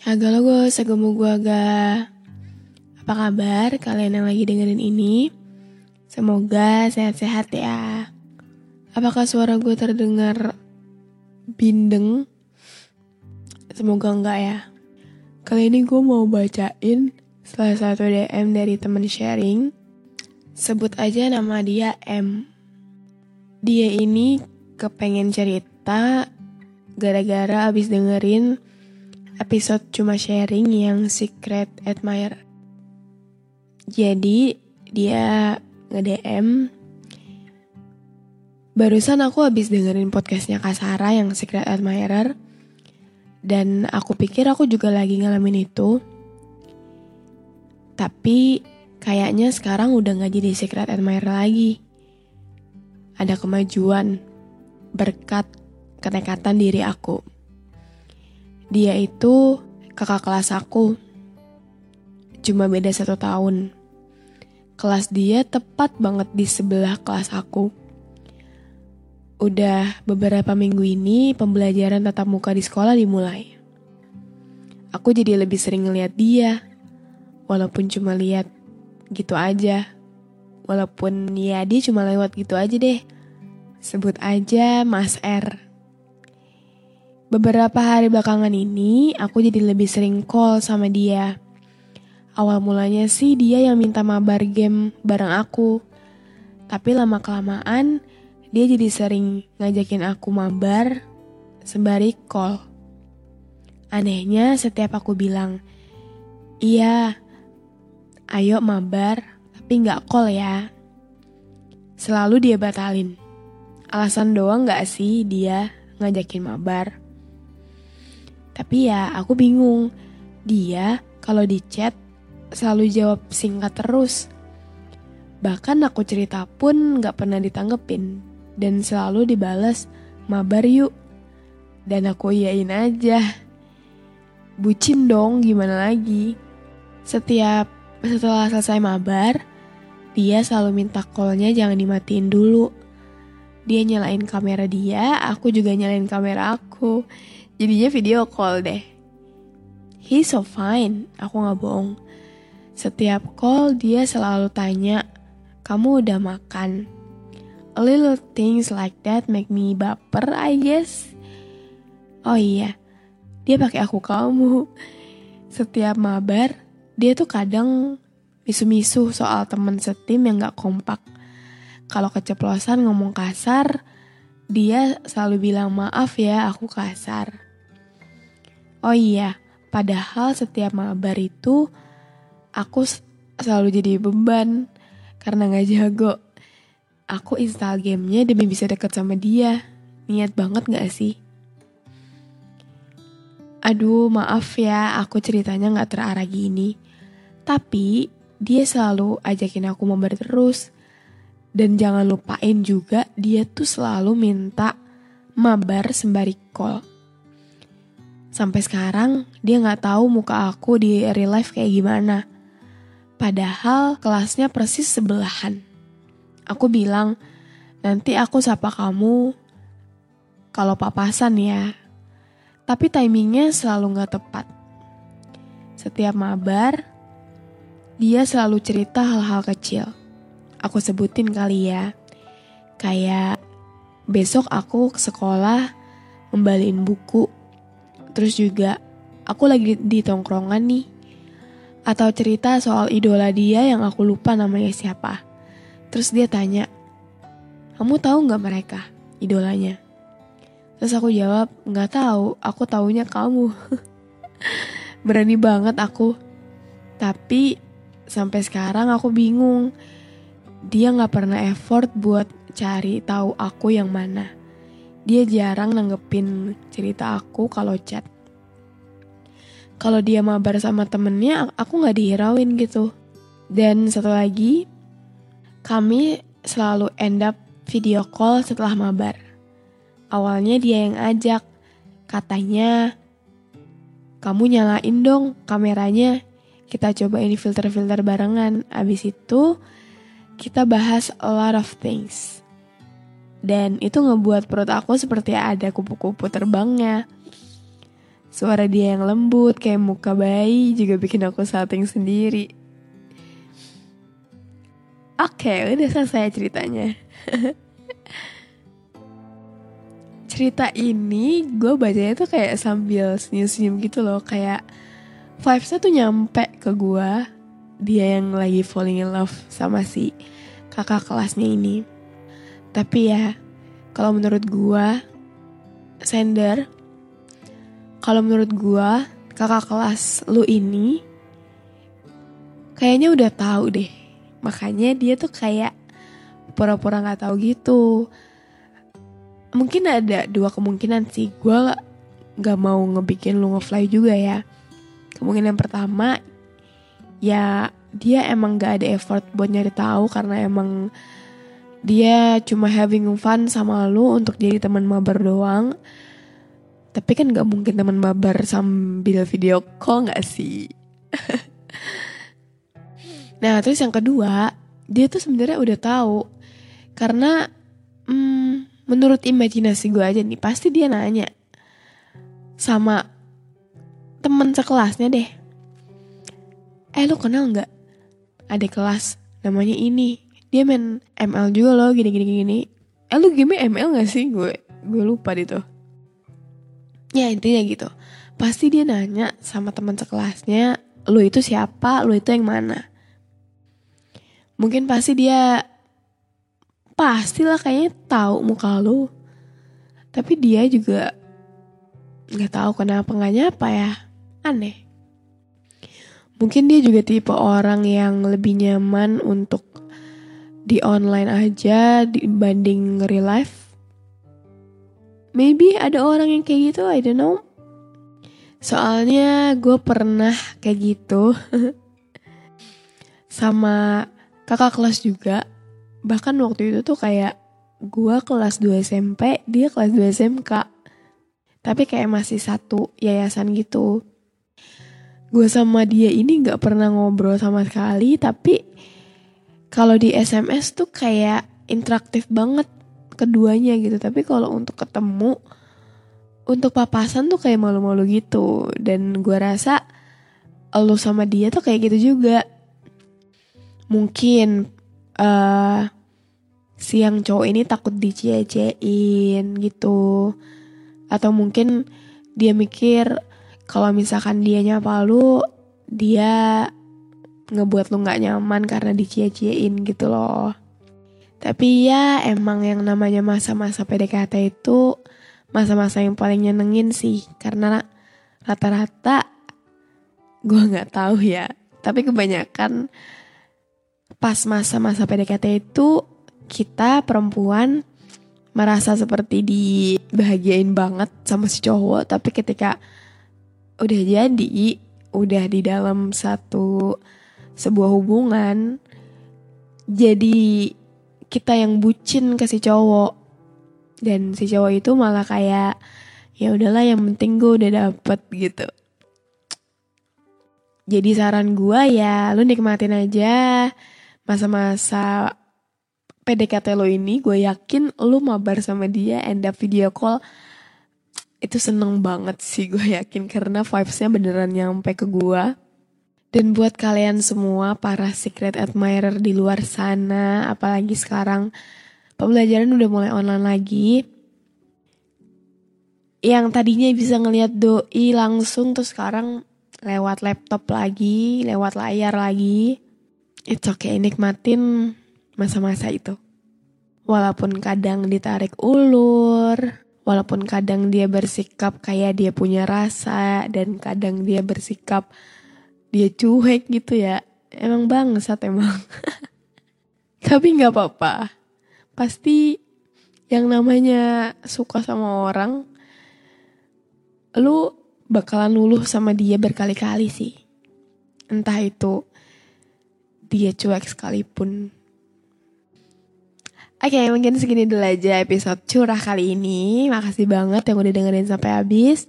Haga logo, segemu gua ga. Apa kabar kalian yang lagi dengerin ini? Semoga sehat-sehat ya. Apakah suara gue terdengar bindeng? Semoga enggak ya. Kali ini gue mau bacain salah satu DM dari temen sharing. Sebut aja nama dia M. Dia ini kepengen cerita gara-gara abis dengerin episode cuma sharing yang Secret Admirer. Jadi dia nge-DM Barusan aku habis dengerin podcastnya Kak Sarah yang Secret Admirer Dan aku pikir aku juga lagi ngalamin itu. Tapi kayaknya sekarang udah gak jadi Secret Admirer lagi. Ada kemajuan berkat kenekatan diri aku dia itu kakak kelas aku. Cuma beda satu tahun. Kelas dia tepat banget di sebelah kelas aku. Udah beberapa minggu ini pembelajaran tatap muka di sekolah dimulai. Aku jadi lebih sering ngeliat dia. Walaupun cuma lihat gitu aja. Walaupun ya dia cuma lewat gitu aja deh. Sebut aja Mas R. Beberapa hari belakangan ini, aku jadi lebih sering call sama dia. Awal mulanya sih dia yang minta mabar game bareng aku. Tapi lama-kelamaan, dia jadi sering ngajakin aku mabar sembari call. Anehnya setiap aku bilang, iya, ayo mabar, tapi nggak call ya. Selalu dia batalin. Alasan doang nggak sih dia ngajakin mabar? Tapi ya aku bingung. Dia kalau di chat selalu jawab singkat terus. Bahkan aku cerita pun gak pernah ditanggepin. Dan selalu dibales, mabar yuk. Dan aku iyain aja. Bucin dong, gimana lagi. Setiap setelah selesai mabar, dia selalu minta callnya jangan dimatiin dulu. Dia nyalain kamera dia, aku juga nyalain kamera aku. Jadinya video call deh. He's so fine, aku gak bohong. Setiap call dia selalu tanya, kamu udah makan? A little things like that make me baper, I guess. Oh iya, dia pakai aku kamu. Setiap mabar, dia tuh kadang misu-misu soal temen setim yang gak kompak. Kalau keceplosan ngomong kasar, dia selalu bilang maaf ya aku kasar. Oh iya, padahal setiap mabar itu aku selalu jadi beban karena gak jago. Aku install gamenya demi bisa deket sama dia. Niat banget gak sih? Aduh, maaf ya, aku ceritanya gak terarah gini. Tapi, dia selalu ajakin aku mabar terus. Dan jangan lupain juga, dia tuh selalu minta mabar sembari call. Sampai sekarang dia nggak tahu muka aku di real life kayak gimana. Padahal kelasnya persis sebelahan. Aku bilang, nanti aku sapa kamu kalau papasan ya. Tapi timingnya selalu nggak tepat. Setiap mabar, dia selalu cerita hal-hal kecil. Aku sebutin kali ya. Kayak besok aku ke sekolah membaliin buku. Terus juga aku lagi di tongkrongan nih. Atau cerita soal idola dia yang aku lupa namanya siapa. Terus dia tanya, kamu tahu nggak mereka idolanya? Terus aku jawab, nggak tahu, aku taunya kamu. Berani banget aku. Tapi sampai sekarang aku bingung. Dia nggak pernah effort buat cari tahu aku yang mana. Dia jarang nanggepin cerita aku kalau chat. Kalau dia mabar sama temennya, aku nggak dihirauin gitu. Dan satu lagi, kami selalu end up video call setelah mabar. Awalnya dia yang ajak, katanya, kamu nyalain dong kameranya, kita cobain filter-filter barengan. Abis itu, kita bahas a lot of things. Dan itu ngebuat perut aku seperti ada kupu-kupu terbangnya. Suara dia yang lembut kayak muka bayi juga bikin aku salting sendiri. Oke, udah selesai ceritanya. Cerita ini gue bacanya tuh kayak sambil senyum-senyum gitu loh. Kayak vibesnya tuh nyampe ke gue. Dia yang lagi falling in love sama si kakak kelasnya ini. Tapi ya, kalau menurut gua, Sender, kalau menurut gua, kakak kelas lu ini kayaknya udah tahu deh. Makanya dia tuh kayak pura-pura nggak tahu gitu. Mungkin ada dua kemungkinan sih. Gua nggak mau ngebikin lu ngefly juga ya. Kemungkinan pertama, ya dia emang gak ada effort buat nyari tahu karena emang dia cuma having fun sama lu untuk jadi teman mabar doang. Tapi kan gak mungkin teman mabar sambil video call gak sih? nah terus yang kedua, dia tuh sebenarnya udah tahu karena hmm, menurut imajinasi gue aja nih pasti dia nanya sama temen sekelasnya deh. Eh lu kenal nggak? Ada kelas namanya ini dia main ML juga loh gini gini gini. Eh lu game ML gak sih? Gue gue lupa gitu ya intinya gitu. Pasti dia nanya sama teman sekelasnya lu itu siapa? Lu itu yang mana? Mungkin pasti dia pastilah kayaknya tahu muka lu. Tapi dia juga nggak tahu kenapa nggak nyapa ya. Aneh. Mungkin dia juga tipe orang yang lebih nyaman untuk di online aja dibanding real life. Maybe ada orang yang kayak gitu, I don't know. Soalnya gue pernah kayak gitu sama kakak kelas juga. Bahkan waktu itu tuh kayak gue kelas 2 SMP, dia kelas 2 SMK. Tapi kayak masih satu yayasan gitu. Gue sama dia ini gak pernah ngobrol sama sekali, tapi kalau di SMS tuh kayak interaktif banget keduanya gitu. Tapi kalau untuk ketemu untuk papasan tuh kayak malu-malu gitu. Dan gue rasa lo sama dia tuh kayak gitu juga. Mungkin uh, si yang cowok ini takut dicie-ciein gitu. Atau mungkin dia mikir kalau misalkan dia nyapa lu dia ngebuat lu nggak nyaman karena dicie-ciein gitu loh. Tapi ya emang yang namanya masa-masa PDKT itu masa-masa yang paling nyenengin sih karena rata-rata gue nggak tahu ya. Tapi kebanyakan pas masa-masa PDKT itu kita perempuan merasa seperti dibahagiain banget sama si cowok tapi ketika udah jadi udah di dalam satu sebuah hubungan jadi kita yang bucin ke si cowok. Dan si cowok itu malah kayak ya udahlah yang penting gue udah dapet gitu. Jadi saran gue ya lu nikmatin aja masa-masa PDKT lo ini. Gue yakin lu mabar sama dia end up video call. Itu seneng banget sih gue yakin. Karena vibesnya beneran nyampe ke gue dan buat kalian semua para secret admirer di luar sana, apalagi sekarang pembelajaran udah mulai online lagi. Yang tadinya bisa ngelihat doi langsung terus sekarang lewat laptop lagi, lewat layar lagi. It's okay, nikmatin masa-masa itu. Walaupun kadang ditarik ulur, walaupun kadang dia bersikap kayak dia punya rasa, dan kadang dia bersikap dia cuek gitu ya. Emang bangsat emang. Tapi nggak apa-apa. Pasti yang namanya suka sama orang, lu bakalan luluh sama dia berkali-kali sih. Entah itu dia cuek sekalipun. Oke, okay, mungkin segini dulu aja episode curah kali ini. Makasih banget yang udah dengerin sampai habis.